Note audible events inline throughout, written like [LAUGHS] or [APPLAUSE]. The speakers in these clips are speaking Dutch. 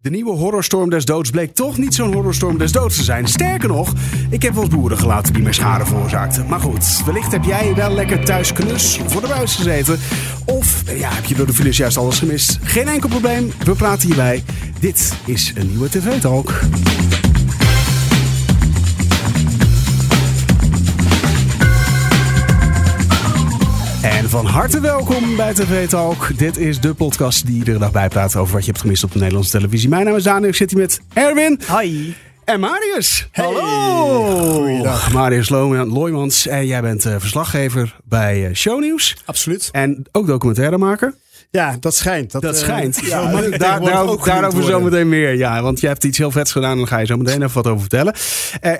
De nieuwe horrorstorm des doods bleek toch niet zo'n horrorstorm des doods te zijn. Sterker nog, ik heb wel boeren gelaten die mij schade veroorzaakten. Maar goed, wellicht heb jij wel lekker thuis knus voor de buis gezeten. Of ja, heb je door de files juist alles gemist. Geen enkel probleem, we praten hierbij. Dit is een nieuwe TV-talk. Van harte welkom bij TV Talk. Dit is de podcast die iedere dag bijpraat over wat je hebt gemist op de Nederlandse televisie. Mijn naam is Daniel, ik zit hier met Erwin. Hi. En Marius. Hallo. Goeiedag. Marius Loijmans. En jij bent uh, verslaggever bij uh, Shownieuws. Absoluut. En ook documentairemaker. Ja, dat schijnt. Dat, dat uh, schijnt. [LAUGHS] Ja, daar, daarover zometeen meer. Ja, want je hebt iets heel vets gedaan en daar ga je zo meteen even wat over vertellen.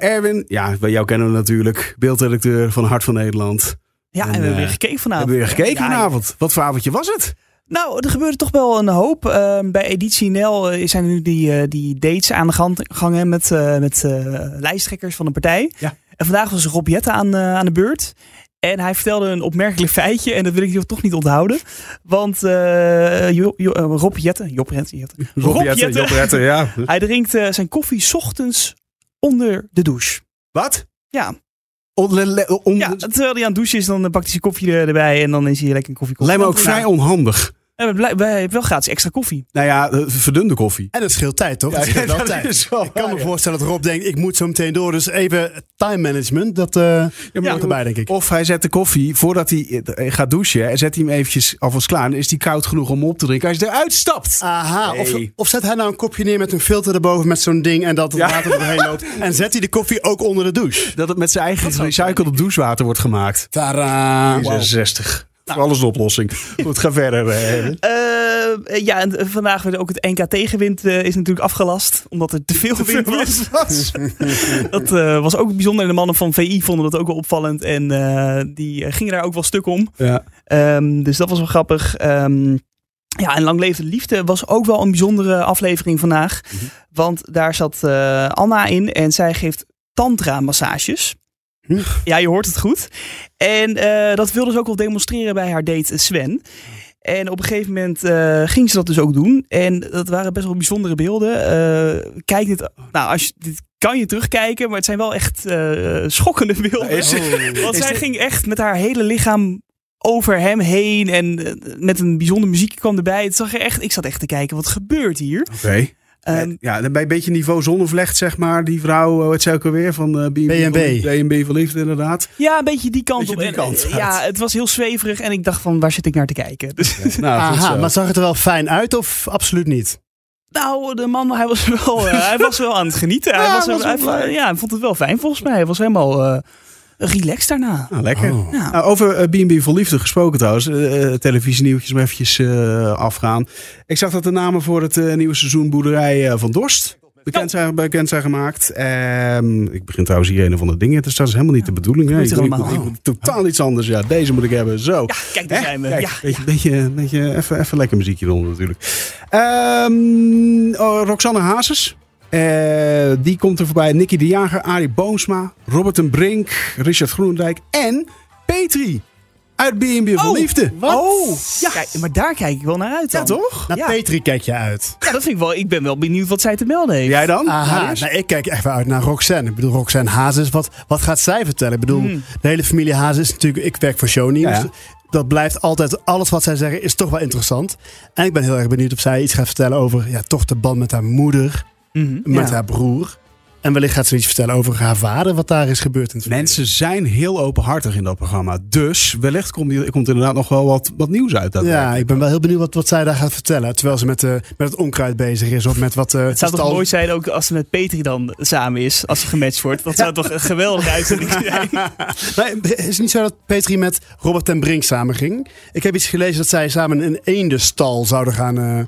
Erwin, ja, bij jou kennen we natuurlijk. Beeldredacteur van Hart van Nederland. Ja, en, en we hebben weer gekeken vanavond. We hebben weer gekeken ja, vanavond. Wat voor avondje was het? Nou, er gebeurde toch wel een hoop. Uh, bij Editie NL zijn nu die, uh, die dates aan de gang, gang met, uh, met lijsttrekkers van de partij. Ja. En vandaag was Rob Jette aan, aan de beurt. En hij vertelde een opmerkelijk feitje. En dat wil ik toch niet onthouden. Want jo, jo, Rob Jette... Job Jette. Rob, Rob Jette, Jette, Job Jette ja. [LAUGHS] hij drinkt zijn koffie 's ochtends onder de douche. Wat? Ja. On, on, ja, terwijl hij aan het douchen is, dan pakt hij zijn koffie erbij en dan is hij lekker een koffie. Lijkt me ook vrij onhandig. En wij hebben wel gratis extra koffie. Nou ja, verdunde koffie. En het scheelt tijd, toch? Ja, het scheelt wel [LAUGHS] tijd. Wel ik kan me voorstellen dat Rob denkt, ik moet zo meteen door. Dus even time management, dat uh, ja, ja, erbij, denk ik. Of hij zet de koffie, voordat hij gaat douchen, en zet hij hem eventjes alvast klaar. En is die koud genoeg om op te drinken als hij eruit stapt. Aha, hey. of, of zet hij nou een kopje neer met een filter erboven met zo'n ding en dat het water erheen loopt. En zet hij de koffie ook onder de douche. Dat het met zijn eigen gerecycled douchewater wordt gemaakt. Tadaa. 66. Nou. Alles de oplossing. [LAUGHS] Goed, ga verder. Uh, ja, en vandaag werd ook het NK tegenwind uh, is natuurlijk afgelast. Omdat er te veel te wind was. was. [LAUGHS] [LAUGHS] dat uh, was ook bijzonder. En de mannen van VI vonden dat ook wel opvallend. En die gingen daar ook wel stuk om. Ja. Um, dus dat was wel grappig. Um, ja, en Lang Leefde Liefde was ook wel een bijzondere aflevering vandaag. Mm -hmm. Want daar zat Anna in en zij geeft tantra-massages. Ja, je hoort het goed. En uh, dat wilde ze ook wel demonstreren bij haar date Sven. En op een gegeven moment uh, ging ze dat dus ook doen. En dat waren best wel bijzondere beelden. Uh, kijk dit, nou, als je, dit kan je terugkijken, maar het zijn wel echt schokkende beelden. Oh. [LAUGHS] Want zij ging echt met haar hele lichaam over hem heen en met een bijzonder muziek kwam erbij. Het zag er echt, ik zat echt te kijken, wat gebeurt hier? Oké. Okay. Um, ja, bij een beetje niveau zonnevlecht, zeg maar. Die vrouw, het zei ook alweer, van uh, B&B. B&B van Liefde, inderdaad. Ja, een beetje die kant beetje op. Die kant en, ja, het was heel zweverig en ik dacht van, waar zit ik naar te kijken? Dus, ja, nou, [LAUGHS] Aha, maar zag het er wel fijn uit of absoluut niet? Nou, de man, hij was wel, uh, hij was wel aan het genieten. Hij, ja, was, was hij, ja, hij vond het wel fijn volgens mij. Hij was helemaal... Uh, relaxed daarna. Ah, lekker. Oh. Ja. Nou, over B&B uh, voor Liefde gesproken trouwens. Uh, televisienieuwtjes maar eventjes uh, afgaan. Ik zag dat de namen voor het nieuwe seizoen Boerderij van Dorst bekend zijn, bekend zijn gemaakt. Um, ik begin trouwens hier een van de dingen te staan. Dat is helemaal niet de bedoeling. Hè? Ik, ik, totaal iets anders. Ja, deze moet ik hebben. Zo. Ja, kijk, daar zijn we. Kijk, ja, beetje, beetje, beetje, even, even lekker muziekje eronder natuurlijk. Um, oh, Roxanne Hazes. Uh, die komt er voorbij. Nicky de Jager, Arie Boomsma, Robert en Brink, Richard Groendijk en Petri. Uit B&B van oh, Liefde. Wat? Oh, ja. Kijk, maar daar kijk ik wel naar uit dan. Ja, toch? Naar ja. Petri kijk je uit. Ja, dat vind ik wel. Ik ben wel benieuwd wat zij te melden heeft. Jij dan? Aha, nou, ik kijk echt uit naar Roxanne. Ik bedoel, Roxanne Hazes, wat, wat gaat zij vertellen? Ik bedoel, mm. de hele familie Hazes is natuurlijk... Ik werk voor Shownieuws. Ja. Dat blijft altijd, alles wat zij zeggen is toch wel interessant. En ik ben heel erg benieuwd of zij iets gaat vertellen over... Ja, toch de band met haar moeder, -hmm. Met haar broer. En wellicht gaat ze iets vertellen over haar vader, wat daar is gebeurd in het Mensen zijn heel openhartig in dat programma. Dus wellicht komt, die, komt inderdaad nog wel wat, wat nieuws uit. Dat ja, ik ben wel heel benieuwd wat, wat zij daar gaat vertellen. Terwijl ze met, uh, met het oncruid bezig is. Of met wat, uh, het zou toch mooi zijn ook als ze met Petri dan samen is. Als ze gematcht wordt. Dat zou toch een geweldige uitzending [LAUGHS] zijn. nee, is het niet zo dat Petri met Robert ten Brink samen ging? Ik heb iets gelezen dat zij samen een eendenstal zouden gaan uh, nee.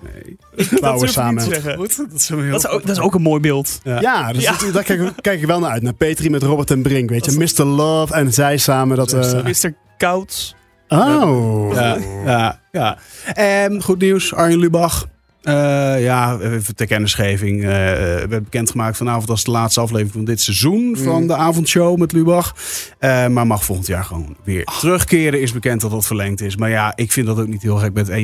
[LAUGHS] bouwen dat samen. Goed, dat, is heel dat, is ook, dat is ook een mooi beeld. Ja, ja, dus ja. Dat, daar kijk, kijk ik wel naar uit. Naar Petri met Robert en Brink, weet je. Mr. Love en zij samen. Dat, uh... Mr. Kouts. Oh. Ja, ja, ja. En goed nieuws, Arjen Lubach. Uh, ja, even ter kennisgeving. Uh, werd bekendgemaakt vanavond als de laatste aflevering van dit seizoen van mm. de avondshow met Lubach. Uh, maar mag volgend jaar gewoon weer terugkeren. Is bekend dat dat verlengd is. Maar ja, ik vind dat ook niet heel gek met 1,3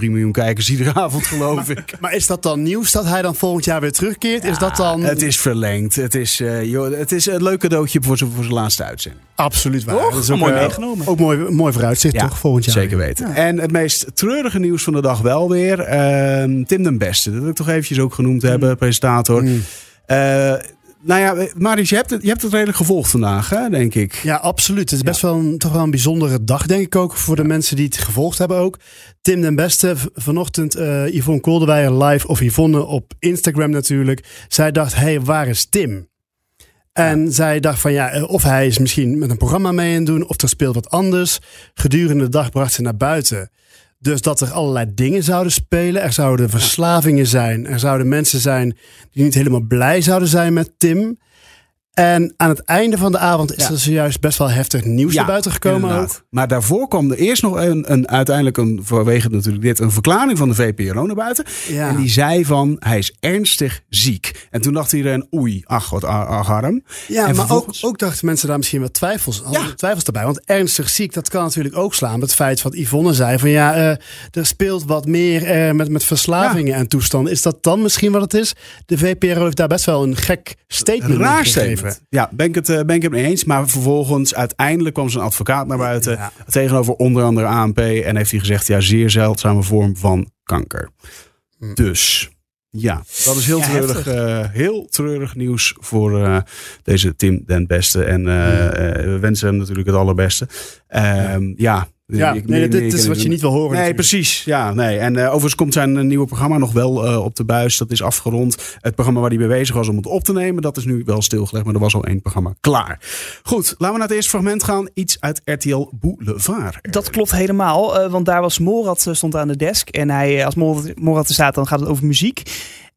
miljoen kijkers iedere [LAUGHS] avond, geloof ik. Maar is dat dan nieuws dat hij dan volgend jaar weer terugkeert? is dat dan... Het is verlengd. Het is, joh, het is een leuk cadeautje voor zijn, voor zijn laatste uitzending. Absoluut waar. Dat is ook mooi meegenomen. Ook mooi, mooi vooruitzicht, toch? Volgend jaar. Zeker weten. En het meest treurige nieuws van de dag wel weer. Ehm, Tim den Beste, dat wil ik toch eventjes ook genoemd mm. hebben, presentator. Mm. Uh, nou ja, Marius, je hebt, het, je hebt het redelijk gevolgd vandaag, hè, denk ik. Ja, absoluut. Het is best wel een, toch wel een bijzondere dag, denk ik ook, voor de mensen die het gevolgd hebben ook. Tim den Beste, vanochtend uh, Yvonne Kolderweijer live, of Yvonne op Instagram natuurlijk. Zij dacht, hé, hey, waar is Tim? En zij dacht van ja, of hij is misschien met een programma mee aan doen, of er speelt wat anders. Gedurende de dag bracht ze naar buiten. Dus dat er allerlei dingen zouden spelen. Er zouden verslavingen zijn. Er zouden mensen zijn die niet helemaal blij zouden zijn met Tim. En aan het einde van de avond is er zojuist best wel heftig nieuws ja, naar buiten gekomen. Ook. Maar daarvoor kwam er eerst nog een, een uiteindelijk een, vanwege natuurlijk dit, een verklaring van de VPRO naar buiten. Ja. En die zei van, hij is ernstig ziek. En toen dacht iedereen, oei, ach wat arm. Ja, maar ook, ook dachten mensen daar misschien wat twijfels, twijfels erbij. Want ernstig ziek, dat kan natuurlijk ook slaan. Het feit wat Yvonne zei van, ja, uh, er speelt wat meer uh, met, met verslavingen en toestanden. Is dat dan misschien wat het is? De VPRO heeft daar best wel een gek statement Raar gegeven. Ja, ben ik, het, eh, ben ik het mee eens. Maar vervolgens, uiteindelijk kwam zijn advocaat naar buiten. Tegenover onder andere ANP. En heeft hij gezegd, ja, zeer zeldzame vorm van kanker. Hm. Dus... Ja, dat is heel, treurig, uh, heel treurig nieuws voor uh, deze Tim den Beste. En uh, we wensen hem natuurlijk het allerbeste. Ehm, ja, ja, nee, dit is wat je niet wil horen. Nee, precies. Ja, nee. En uh, overigens komt zijn nieuwe programma nog wel uh, op de buis. Dat is afgerond. Het programma waar hij mee bezig was om het op te nemen, dat is nu wel stilgelegd. Maar er was al één programma klaar. Goed, laten we naar het eerste fragment gaan. Iets uit RTL Boulevard. Dat klopt helemaal. Uh, want daar was Morat stond aan de desk. En hij, als Morat, Morat er staat, dan gaat het over muziek.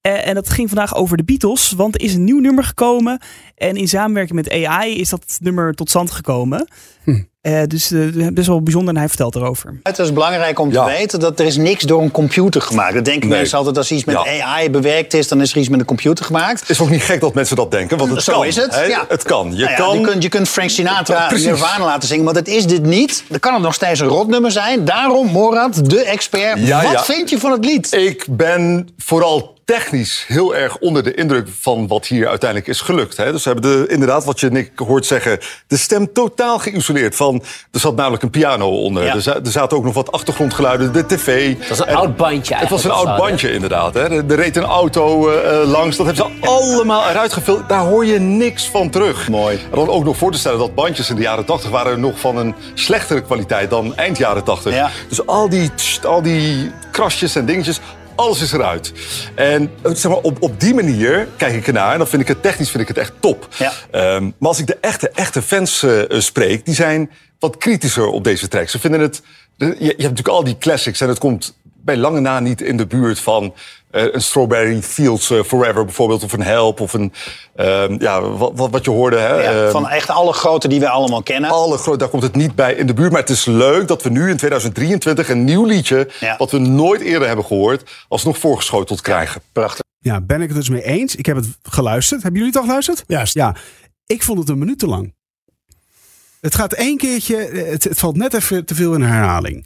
Uh, en dat ging vandaag over de Beatles, want er is een nieuw nummer gekomen. En in samenwerking met AI is dat nummer tot stand gekomen. Hm. Uh, dus uh, best wel bijzonder en hij vertelt erover. Het is belangrijk om te weten dat er is niks door een computer gemaakt. Dat denken mensen altijd als iets met AI bewerkt is, dan is er iets met een computer gemaakt. Het is ook niet gek dat mensen dat denken, want het Zo kan. is het. Ja. Het kan. Je, nou kan... je, kunt, je kunt Frank Sinatra Nirvana laten zingen, maar dat is dit niet. Dan kan het nog steeds een rotnummer zijn. Daarom, Morad, de expert. Wat vind je van het lied? Ik ben vooral technisch heel erg onder de indruk van wat hier uiteindelijk is gelukt. Hè? Dus we hebben de, inderdaad, wat je Nick hoort zeggen, de stem totaal geïsoleerd. Van, er zat namelijk een piano onder. Er, er, zaten ook nog wat achtergrondgeluiden, de tv. Dat was een oud bandje Het was een oud bandje, inderdaad. Hè? Er, reed een auto uh, langs, dat hebben ze allemaal eruit gefilmd. Daar hoor je niks van terug. Mooi. En dan ook nog voor te stellen dat bandjes in de jaren 80 waren nog van een slechtere kwaliteit dan eind jaren 80. Ja. Dus al die, al die krasjes en dingetjes, alles is eruit. En eh, zeg maar, op, op die manier kijk ik ernaar. En dan vind ik het technisch vind ik het echt top. Ja. Um, maar als ik de echte, echte fans uh, spreek, die zijn wat kritischer op deze track. Ze vinden het. Je, je hebt natuurlijk al die classics en het komt bij lange na niet in de buurt van uh, een Strawberry Fields uh, Forever bijvoorbeeld, of een Help, of een, uh, ja, wat, wat, je hoorde. Hè? Ja, ehm, van echt alle grote die we allemaal kennen. Alle grote, daar komt het niet bij in de buurt. Maar het is leuk dat we nu in 2023 een nieuw liedje, ja. wat we nooit eerder hebben gehoord, alsnog voorgeschoteld krijgen. Prachtig. Ja, ben ik het dus mee eens. Ik heb het geluisterd. Hebben jullie het al geluisterd? Juist. Ja. Ik vond het een minuut te lang. Het gaat één keertje, het, het valt net even te veel in herhaling.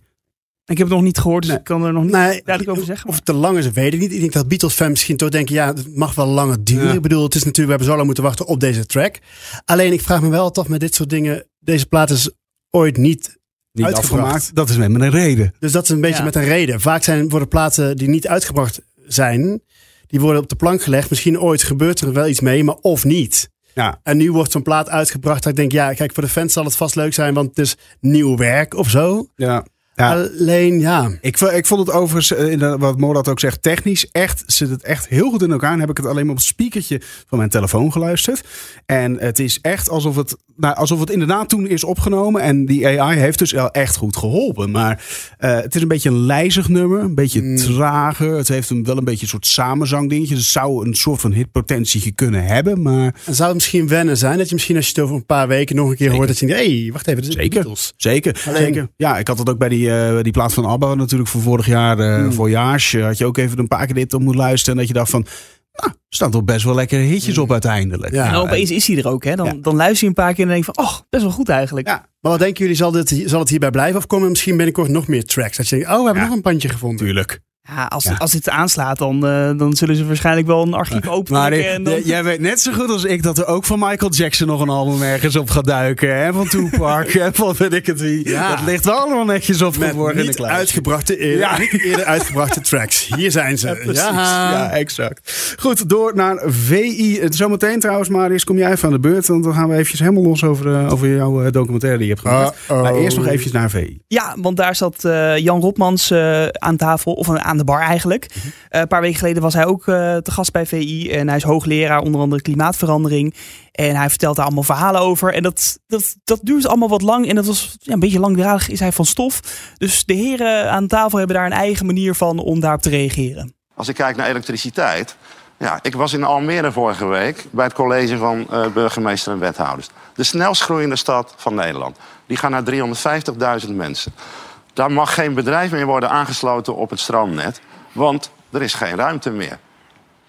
Ik heb het nog niet gehoord, dus ik kan er nog niet nee, duidelijk over zeggen. Of het te lang is, weet ik niet. Ik denk dat Beatles-fans misschien toch denken, ja, het mag wel langer duren. Ik bedoel, het is natuurlijk, we hebben zo lang moeten wachten op deze track. Alleen, ik vraag me wel toch met dit soort dingen, deze plaat is ooit niet, niet uitgebracht. Dat is met een reden. Dus dat is een beetje met een reden. Vaak zijn, worden platen die niet uitgebracht zijn, die worden op de plank gelegd. Misschien ooit gebeurt er wel iets mee, maar of niet. Ja. En nu wordt zo'n plaat uitgebracht dat ik denk, ja, kijk, voor de fans zal het vast leuk zijn, want het is nieuw werk of zo. Ja. Alleen ja. Ik, ik vond het overigens, eh, wat Morat ook zegt, technisch echt, zit het echt heel goed in elkaar. En heb ik het alleen maar op het speakertje van mijn telefoon geluisterd. En het is echt alsof het, nou, alsof het inderdaad toen is opgenomen. En die AI heeft dus echt goed geholpen. Maar uh, het is een beetje een lijzig nummer, een beetje mm. trager. Het heeft een, wel een beetje een soort samenzangdingetje. Het zou een soort van hitpotentie kunnen hebben. Maar... En zou het misschien wennen zijn dat je misschien als je het over een paar weken nog een keer hoort dat je denkt, hé, hey, wacht even, dit is Zeker, zeker, zeker. Ja, ik had het ook bij die die, die plaat van ABBA natuurlijk voor vorig jaar, uh, mm. had je ook even een paar keer dit op moeten luisteren. En dat je dacht van, nou, er staan toch best wel lekkere hitjes op uiteindelijk. Ja. En opeens is hij er ook. Hè? Dan, dan luister je een paar keer en denk je van, oh, best wel goed eigenlijk. Ja. Maar wat denken jullie, zal, dit, zal het hierbij blijven? Of komen er misschien binnenkort nog meer tracks? Dat je denkt, oh, we hebben nog een pandje gevonden. Tuurlijk. Ja, als, als dit aanslaat, dan, uh, dan zullen ze waarschijnlijk wel een archief openen. Maar en dan... jij weet net zo goed als ik dat er ook van Michael Jackson nog een album ergens op gaat duiken. En van Tupac [LAUGHS] en van weet ik het wie. Ja. Dat ligt wel allemaal netjes op Met in de kluis. uitgebrachte eerder, ja. eerder uitgebrachte tracks. Hier zijn ze. Ja, ja, exact. Goed, door naar VI. Zometeen trouwens, Marius, kom jij even aan de beurt. Want dan gaan we eventjes helemaal los over, uh, over jouw uh, documentaire die je hebt gemaakt. Uh -oh. Maar eerst nog eventjes naar VI. Ja, want daar zat Jan Rotmans aan tafel. Of aan aan de bar eigenlijk. Mhm. Eh, een paar weken geleden was hij ook uh, te gast bij VI. En hij is hoogleraar onder andere klimaatverandering. En hij vertelt daar allemaal verhalen over. En dat, dat, dat duurt allemaal wat lang. En dat was ja, een beetje langdradig is hij van stof. Dus de heren aan tafel hebben daar een eigen manier van om daarop te reageren. Als ik kijk naar elektriciteit. Ja, ik was in Almere vorige week bij het college van uh, burgemeester en wethouders. De snelst groeiende stad van Nederland. Die gaat naar 350.000 mensen. Daar mag geen bedrijf meer worden aangesloten op het stroomnet. Want er is geen ruimte meer.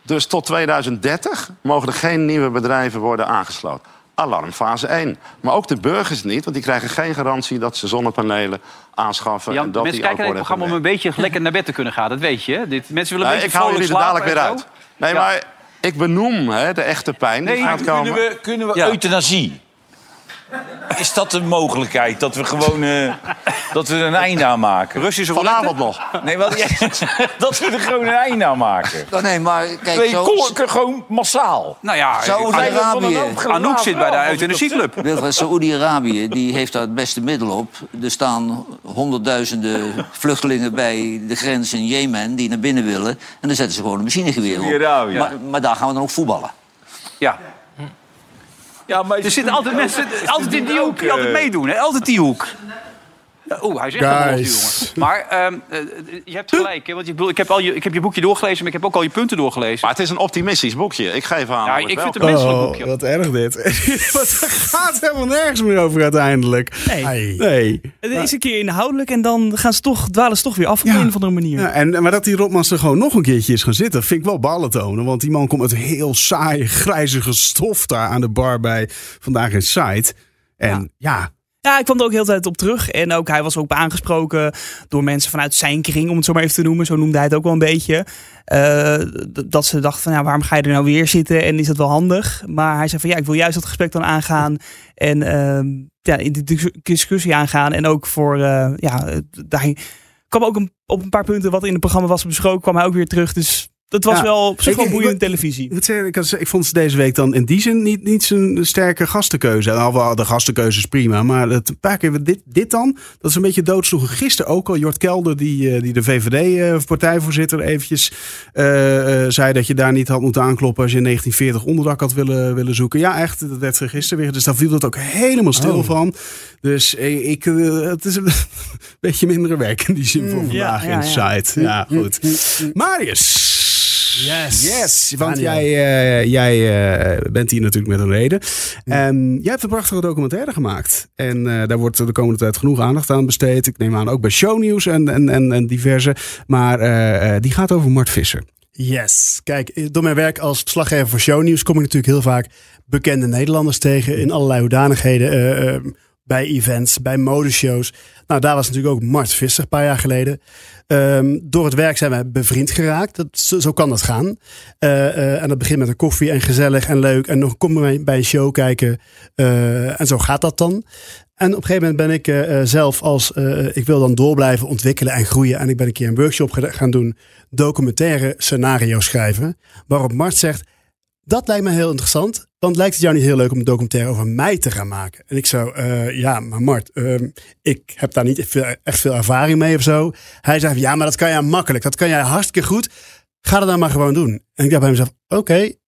Dus tot 2030 mogen er geen nieuwe bedrijven worden aangesloten. Alarmfase 1. Maar ook de burgers niet, want die krijgen geen garantie dat ze zonnepanelen aanschaffen. Jan, en dat mensen kijken naar het programma om een beetje lekker naar bed te kunnen gaan. Dat weet je. Dit, mensen willen een beetje Ik hou jullie er dadelijk weer uit. Nee, maar ik benoem hè, de echte pijn nee, die gaat kunnen komen. We, kunnen we euthanasie? Is dat een mogelijkheid? Dat we gewoon uh, dat we er een einde aan maken? Russische Vanavond nog. Nee, wat, [LAUGHS] dat we er gewoon een einde aan maken. Oh, nee, maar kijk, nee, zo... gewoon massaal. Nou ja, Saoedi-Arabië... Anouk zit bij de euthanasieclub. Saoedi-Arabië die heeft daar het beste middel op. Er staan honderdduizenden vluchtelingen bij de grens in Jemen... die naar binnen willen. En dan zetten ze gewoon een machinegeweer op. Maar, maar daar gaan we dan ook voetballen. Ja. Ja, maar er zitten altijd mensen altijd in die hoek die altijd meedoen. Hè? Altijd die hoek. Oeh, hij is echt een jongen. Maar um, je hebt gelijk. Hè? Want je, ik, heb al je, ik heb je boekje doorgelezen, maar ik heb ook al je punten doorgelezen. Maar het is een optimistisch boekje. Ik geef aan. Ja, ik vind het een menselijk oh, boekje. Wat erg dit. [LAUGHS] het gaat helemaal nergens meer over uiteindelijk. Nee. nee. Het is een keer inhoudelijk en dan gaan ze toch, dwalen ze toch weer af op een of andere manier. Ja, en, maar dat die Rotmans er gewoon nog een keertje is gaan zitten, vind ik wel ballen tonen. Want die man komt met heel saai, grijzige stof daar aan de bar bij Vandaag in Site. En ja ja, ik kwam er ook heel tijd op terug. En ook hij was ook aangesproken door mensen vanuit zijn kring, om het zo maar even te noemen. Zo noemde hij het ook wel een beetje. Uh, dat ze dachten van, ja, waarom ga je er nou weer zitten? En is dat wel handig? Maar hij zei van, ja, ik wil juist dat gesprek dan aangaan. En uh, ja, in de discussie aangaan. En ook voor, uh, ja, daar kwam ook op een paar punten wat in het programma was besproken, kwam hij ook weer terug. Dus dat was wel op zich wel boeiende televisie. Ik, ik, ik vond ze deze week dan in die zin niet, niet zo'n sterke gastenkeuze. Wel de gastenkeuze is prima, maar het, een paar keer dit, dit dan, dat is een beetje doodsloegen. Gisteren ook al, Jort Kelder, die, eh, die de VVD-partijvoorzitter eh, eventjes uh, zei dat je daar niet had moeten aankloppen als je in 1940 onderdak had willen, willen zoeken. Ja, echt, dat werd gisteren weer. Dus daar viel het ook helemaal stil oh. van. Dus ik, het is een [LAUGHS] beetje minder werk in die zin voor mm, vandaag ja, in ja, site. Ja, goed. Marius. Yes. Yes, want jij, uh, jij uh, bent hier natuurlijk met een reden. Um, jij hebt een prachtige documentaire gemaakt. En uh, daar wordt de komende tijd genoeg aandacht aan besteed. Ik neem aan ook bij shownieuws en, en, en, en diverse. Maar die gaat over Mart Visser. Yes. Kijk, door mijn werk als verslaggever voor shownieuws kom ik natuurlijk heel vaak bekende Nederlanders tegen in allerlei hoedanigheden bij events, bij modeshows. Nou, daar was natuurlijk ook Mart Visser een paar jaar geleden. Um, door het werk zijn wij bevriend geraakt. Dat, zo, kan dat gaan. Uh, uh, en dat begint met een koffie en gezellig en leuk. En nog kom bij, bij een show kijken. Uh, en zo gaat dat dan. En op een gegeven moment ben ik zelf als... ik wil dan door blijven ontwikkelen en groeien. En ik ben een keer een workshop gaan doen. Documentaire scenario schrijven. Waarop Mart zegt... Dat lijkt me heel interessant. Want lijkt het jou niet heel leuk om een documentaire over mij te gaan maken? En ik zou, uh, ja, maar Mart, uh, ik heb daar niet echt veel ervaring mee of zo. Hij zei, ja, maar dat kan jij makkelijk. Dat kan jij hartstikke goed. Ga dat dan maar gewoon doen. En ik dacht bij mezelf, oké, okay,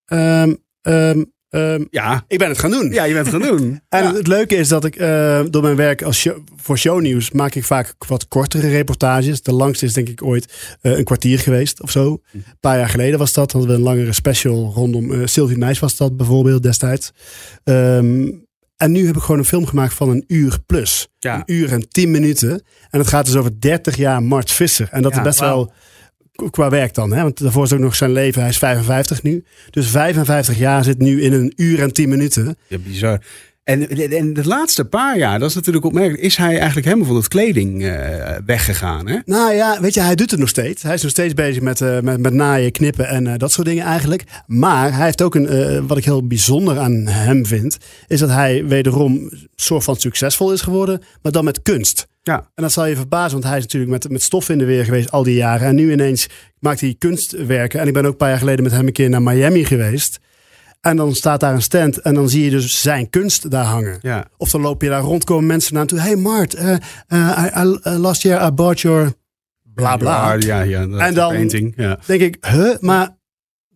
um, um, Um, ja, ik ben het gaan doen. Ja, je bent het gaan doen. [LAUGHS] en het leuke is dat ik uh, door mijn werk als show, voor shownieuws maak ik vaak wat kortere reportages. De langste is denk ik ooit uh, een kwartier geweest of zo. Een paar jaar geleden was dat. Hadden we een langere special rondom uh, Sylvie Meis was dat bijvoorbeeld destijds. Um, En nu heb ik gewoon een film gemaakt van een uur plus. Een uur en tien minuten. En het gaat dus over 30 jaar Mart Visser. En dat is best wel qua werk dan. Hè? Want daarvoor is ook nog zijn leven. Hij is 55 nu. Dus 55 jaar zit nu in een uur en 10 minuten. Ja, bizar. En, en de laatste paar jaar, dat is natuurlijk opmerkelijk, is hij eigenlijk helemaal van het kleding uh, weggegaan. Hè? Nou ja, weet je, hij doet het nog steeds. Hij is nog steeds bezig met, uh, met, met naaien, knippen en uh, dat soort dingen eigenlijk. Maar hij heeft ook een, wat ik heel bijzonder aan hem vind, is dat hij wederom soort van succesvol is geworden, maar dan met kunst. Ja. En dat zal je verbazen, want hij is natuurlijk met, met stof in de weer geweest al die jaren. En nu ineens maakt hij kunstwerken. En ik ben ook een paar jaar geleden met hem een keer naar Miami geweest. En dan staat daar een stand en dan zie je dus zijn kunst daar hangen. Ja. Of dan loop je daar rond, komen mensen naar toe. Hey Mart, uh, uh, I, uh, last year I bought your bla bla. Ja, ja, en dan painting. Ja. denk ik, huh, maar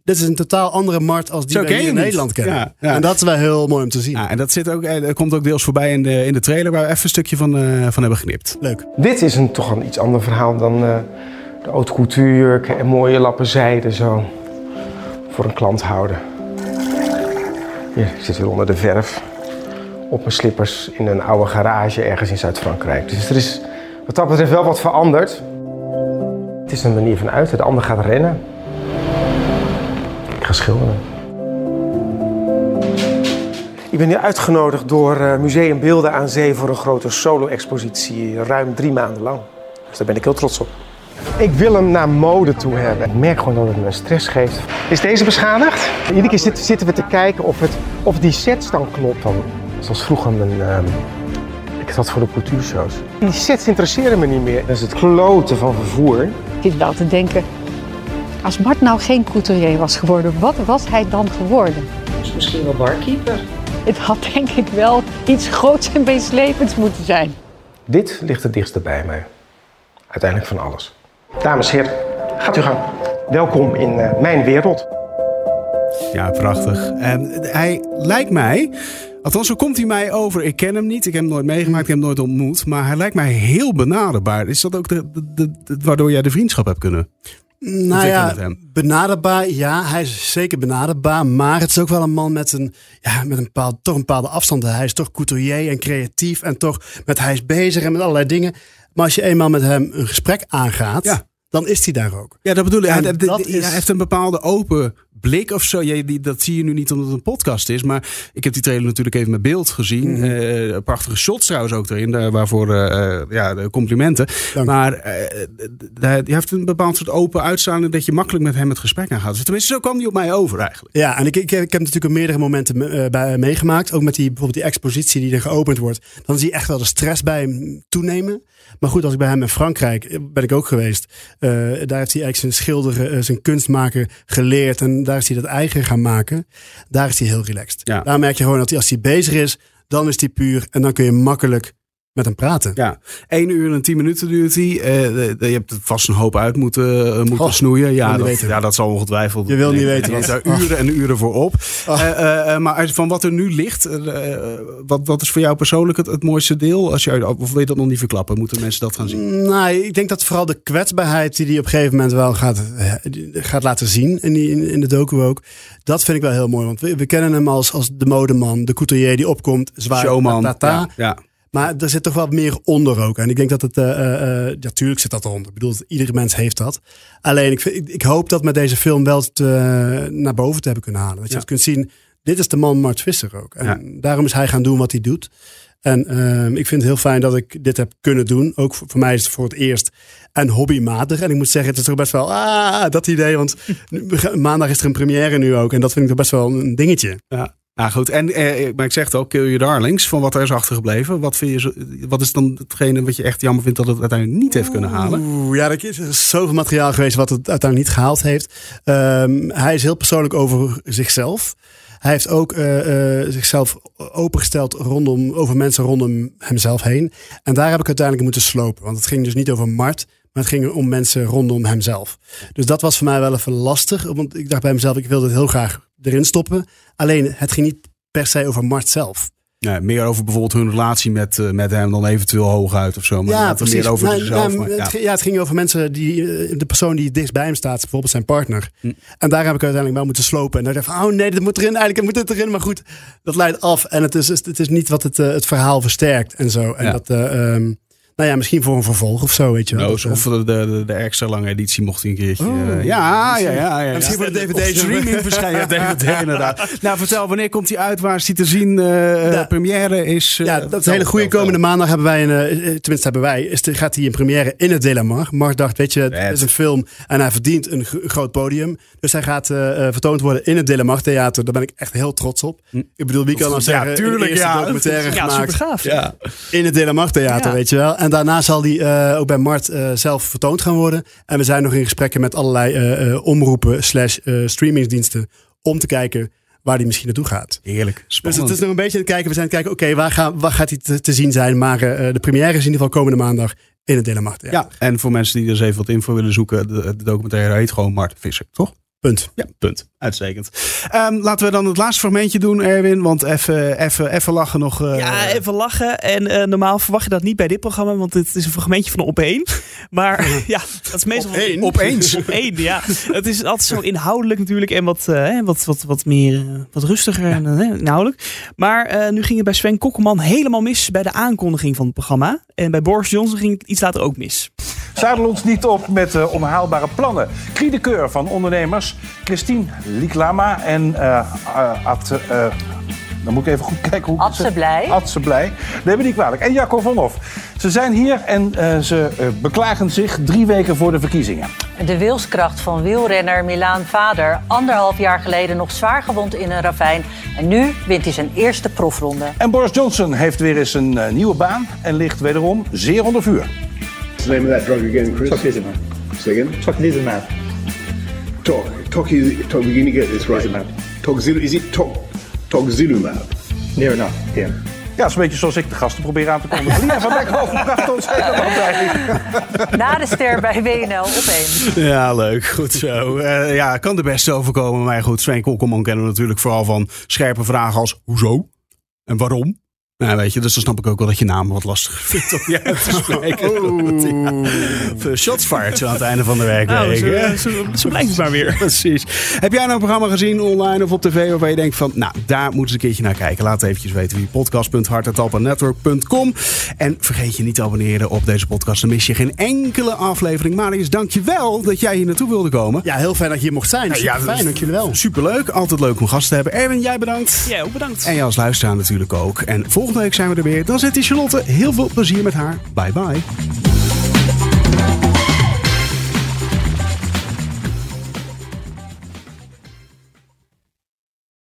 dit is een totaal andere Mart als die we in Nederland kennen. Ja, ja. En dat is wel heel mooi om te zien. Ja, en dat, zit ook, dat komt ook deels voorbij in de, in de trailer waar we even een stukje van, van hebben geknipt. Leuk. Dit is een, toch een iets ander verhaal dan de haute couture en mooie lappen zijde zo voor een klant houden. Hier, ik zit hier onder de verf op mijn slippers in een oude garage ergens in Zuid-Frankrijk. Dus er is wat dat betreft wel wat veranderd. Het is een manier van uit. De ander gaat rennen. Schilderen. Ik ben hier uitgenodigd door eh, Museum Beelden aan Zee voor een grote solo-expositie, ruim drie maanden lang. Dus daar ben ik heel trots op. Ik wil hem naar mode toe hebben. Ik merk gewoon dat het me stress geeft. Is deze beschadigd? Iedere keer zitten we te kijken of, het, of die sets dan klopt. Van, zoals vroeger mijn... Uh, ik zat voor de cultuurshows. Die sets interesseren me niet meer. Dat is het kloten van vervoer. Ik zit wel te denken... Als Mart nou geen couturier was geworden, wat was hij dan geworden? Misschien wel barkeeper. Het had denk ik wel iets groots en meeslepends moeten zijn. Dit ligt het dichtst bij mij. Uiteindelijk van alles. Dames en heren, gaat u gang. Welkom in uh, mijn wereld. Ja, prachtig. En hij lijkt mij, althans zo komt hij mij over. Ik ken hem niet, ik heb hem nooit meegemaakt, ik heb hem nooit ontmoet. Maar hij lijkt mij heel benaderbaar. Is dat ook de, de, de, waardoor jij de vriendschap hebt kunnen nou ja, benaderbaar, ja, hij is zeker benaderbaar. Maar het is ook wel een man met een, ja, met een bepaald, toch een bepaalde afstand. Hij is toch couturier en creatief en toch met hij is bezig en met allerlei dingen. Maar als je eenmaal met hem een gesprek aangaat, ja. Dan is hij daar ook. Ja, dat bedoel ik. Hij, hij, heeft een bepaalde open blik of zo. Ja, die, dat zie je nu niet omdat het een podcast is. Maar ik heb die trailer natuurlijk even met beeld gezien. Mm prachtige shots trouwens ook erin. Uh, waarvoor uh, ja, de complimenten. Maar hij heeft een bepaald soort open uitstraling. Dat je makkelijk met hem het gesprek aangaat. Dus tenminste, zo kwam die op mij over eigenlijk. Ja, en ik, ik, ik heb natuurlijk meerdere momenten bij, meegemaakt. Ook met die, bijvoorbeeld die expositie die er geopend wordt. Dan zie je echt wel de stress bij hem toenemen. Maar goed, als ik bij hem in Frankrijk ben ik ook geweest. Daar heeft hij eigenlijk zijn schilderen, zijn kunstmaken geleerd. En daar is hij dat eigen gaan maken. Daar is hij heel relaxed. Ja. Daar merk je gewoon dat hij, als hij bezig is, dan is hij puur. En dan kun je makkelijk met hem praten. Ja, 1 uur en 10 minuten duurt hij. Uh, je hebt vast een hoop uit moeten, uh, moeten snoeien. Ja dat, ja, dat zal ongetwijfeld. Je wil niet weten. Je daar uren en uren voor op. Uh, maar van wat er nu ligt, wat, wat is voor jou persoonlijk het, het mooiste deel? Als je, of wil je dat nog niet verklappen? Moeten mensen dat gaan zien? Nou, ik denk dat vooral de kwetsbaarheid die hij op een gegeven moment wel gaat, gaat laten zien. In, die, in, de docu ook. Dat vind ik wel heel mooi. Want we, we kennen hem als, als de modeman, de couturier die opkomt. Zwaar, Showman. Ja, ja. Maar er zit toch wel meer onder ook. En ik denk dat het, uh, uh, zit dat eronder. Ik bedoel, iedere mens heeft dat. Alleen, ik, ik, hoop dat met deze film wel het naar boven te hebben kunnen halen. Dat je het kunt zien, dit is de man Mart Visser ook. En daarom is hij gaan doen wat hij doet. En ehm, ik vind het heel fijn dat ik dit heb kunnen doen. Ook voor, mij is het voor het eerst en hobbymatig. En ik moet zeggen, het is toch best wel ah, dat idee. Want [LAUGHS] maandag is er een première nu ook. En dat vind ik toch best wel een dingetje. Ja. Nou goed, en, eh, maar ik zeg het ook, Kill Your Darlings, van wat er is achtergebleven. Wat, vind je, wat is dan hetgene wat je echt jammer vindt dat het uiteindelijk niet heeft kunnen halen? Oeh, ja, er is zoveel materiaal geweest wat het uiteindelijk niet gehaald heeft. Ehm, hij is heel persoonlijk over zichzelf. Hij heeft ook uh, uh, zichzelf opengesteld rondom, over mensen rondom hemzelf heen. En daar heb ik uiteindelijk moeten slopen. Want het ging dus niet over Mart, maar het ging om mensen rondom hemzelf. Dus dat was voor mij wel even lastig. Want ik dacht bij mezelf, ik wilde het heel graag erin stoppen. Alleen het ging niet per se over Mart zelf. Ja, meer over bijvoorbeeld hun relatie met, uh, met hem dan eventueel hooguit of zo. Maar ja, precies. meer over nou, zichzelf. Nou, het, ja. het ging over mensen die, de persoon die dichtst bij hem staat, bijvoorbeeld zijn partner. Hm. En daar heb ik uiteindelijk wel moeten slopen. En dan dacht ik van, oh nee, dat moet erin, eigenlijk moet het erin. Maar goed, dat leidt af. En het is, het is niet wat het, het verhaal versterkt en zo. En dat... Um, nou ja, misschien voor een vervolg of zo, weet je wel. No, of de, de, de, extra lange editie mocht hij een keertje. Oh. Uh, ja, ja, ja, ja. Misschien voor de DVD. streaming [LAUGHS] verschijnen. DVD inderdaad. Nou, vertel, wanneer komt hij uit? Waar is hij te zien? Uh, ja. Première is... Uh, ja, dat is een hele goede. Komende maandag hebben wij een... tenminste, hebben wij. Is de, gaat hij in première in het Delamar. Mark dacht, weet je, het is een film en hij verdient een groot podium. Dus hij gaat vertoond worden in het Delamar Theater. Daar ben ik echt heel trots op. Hm. Ik bedoel, wie kan dan zeggen... Ja, tuurlijk, ja. documentaire ja, gemaakt. super gaaf. Ja. In het Delamar Theater, weet je wel. En daarna zal die uh, ook bij Mart uh, zelf vertoond gaan worden. En we zijn nog in gesprekken met allerlei uh, omroepen slash streamingsdiensten om te kijken waar die misschien naartoe gaat. Heerlijk. Spannend. Dus het is nog een beetje te kijken. We zijn te kijken, oké, waar, gaan, waar gaat hij te, te zien zijn? Maar de première is in ieder geval komende maandag in het Denemarken. Ja. ja, en voor mensen die dus even wat info willen zoeken, de, de documentaire heet gewoon Mart Visser, toch? Punt. Ja, punt. Uitstekend. Um, laten we dan het laatste fragmentje doen, Erwin. Want even, even, even lachen nog. Uh... Ja, even lachen. En uh, normaal verwacht je dat niet bij dit programma, want het is een fragmentje van op één. [LAUGHS] Maar [LAUGHS] ja, dat is meestal op één. Opeens. op één, [LAUGHS] ja. Het is altijd zo inhoudelijk natuurlijk en wat, uh, wat, wat, wat meer, wat rustiger ja. en, inhoudelijk. Maar nu ging het bij Sven Kokkelman helemaal mis bij de aankondiging van het programma. En bij Boris Johnson ging het iets later ook mis. Zadel ons niet op met uh, onhaalbare plannen. Kriedekeur van ondernemers Christine Liklama en uh, uh, Ad, dan moet ik even goed kijken hoe Adse Blij. Adse Blij. Neem me niet kwalijk. En Jacco van Hof. Ze zijn hier en uh, ze uh, beklagen zich drie weken voor de verkiezingen. De wilskracht van wielrenner Milaan Vader. Anderhalf jaar geleden nog zwaar gewond in een ravijn. En nu wint hij zijn eerste profronde. En Boris Johnson heeft weer eens een uh, nieuwe baan en ligt wederom zeer onder vuur. What's the name of that drug again, Chris? Tocilizumab. Say again? Tocilizumab. Talk. Talk. Talk. We're going to get this right. Is it talk? Toxilumab. Near enough. Yeah. Ja, dat is een beetje zoals ik de gasten probeer aan te kondigen. Lia van Beckhoven bracht ons helemaal Na de ster bij WNL op één. Ja, leuk. Goed zo. Uh, ja, kan de beste overkomen. Maar goed, Sven Kokkelman kennen we natuurlijk vooral van scherpe vragen als hoezo? En waarom? Nou, weet je, dus dan snap ik ook wel dat je naam wat lastiger [LAUGHS] vindt om je uit te [LAUGHS] spreken. ja. Shots fired zo aan het einde van de werkweek. Nou, zo, zo, zo blijkt het maar weer. [LAUGHS] Precies. Heb jij nou een programma gezien online of op tv waarvan je denkt van, nou, daar moeten ze een keertje naar kijken. Laat eventjes weten wie podcast.hartentalpanetwork.com En vergeet je niet te abonneren op deze podcast. Dan mis je geen enkele aflevering. Marius, dank je wel dat jij hier naartoe wilde komen. Ja, heel fijn dat je hier mocht zijn. Nou, ja, fijn, dank je wel. Superleuk. Altijd leuk om gast te hebben. Erwin, jij bedankt. Ja, ook bedankt. En jij als luisteraar natuurlijk ook. En volgende Volgende week zijn we er weer. Dan zit die Charlotte. Heel veel plezier met haar. Bye bye.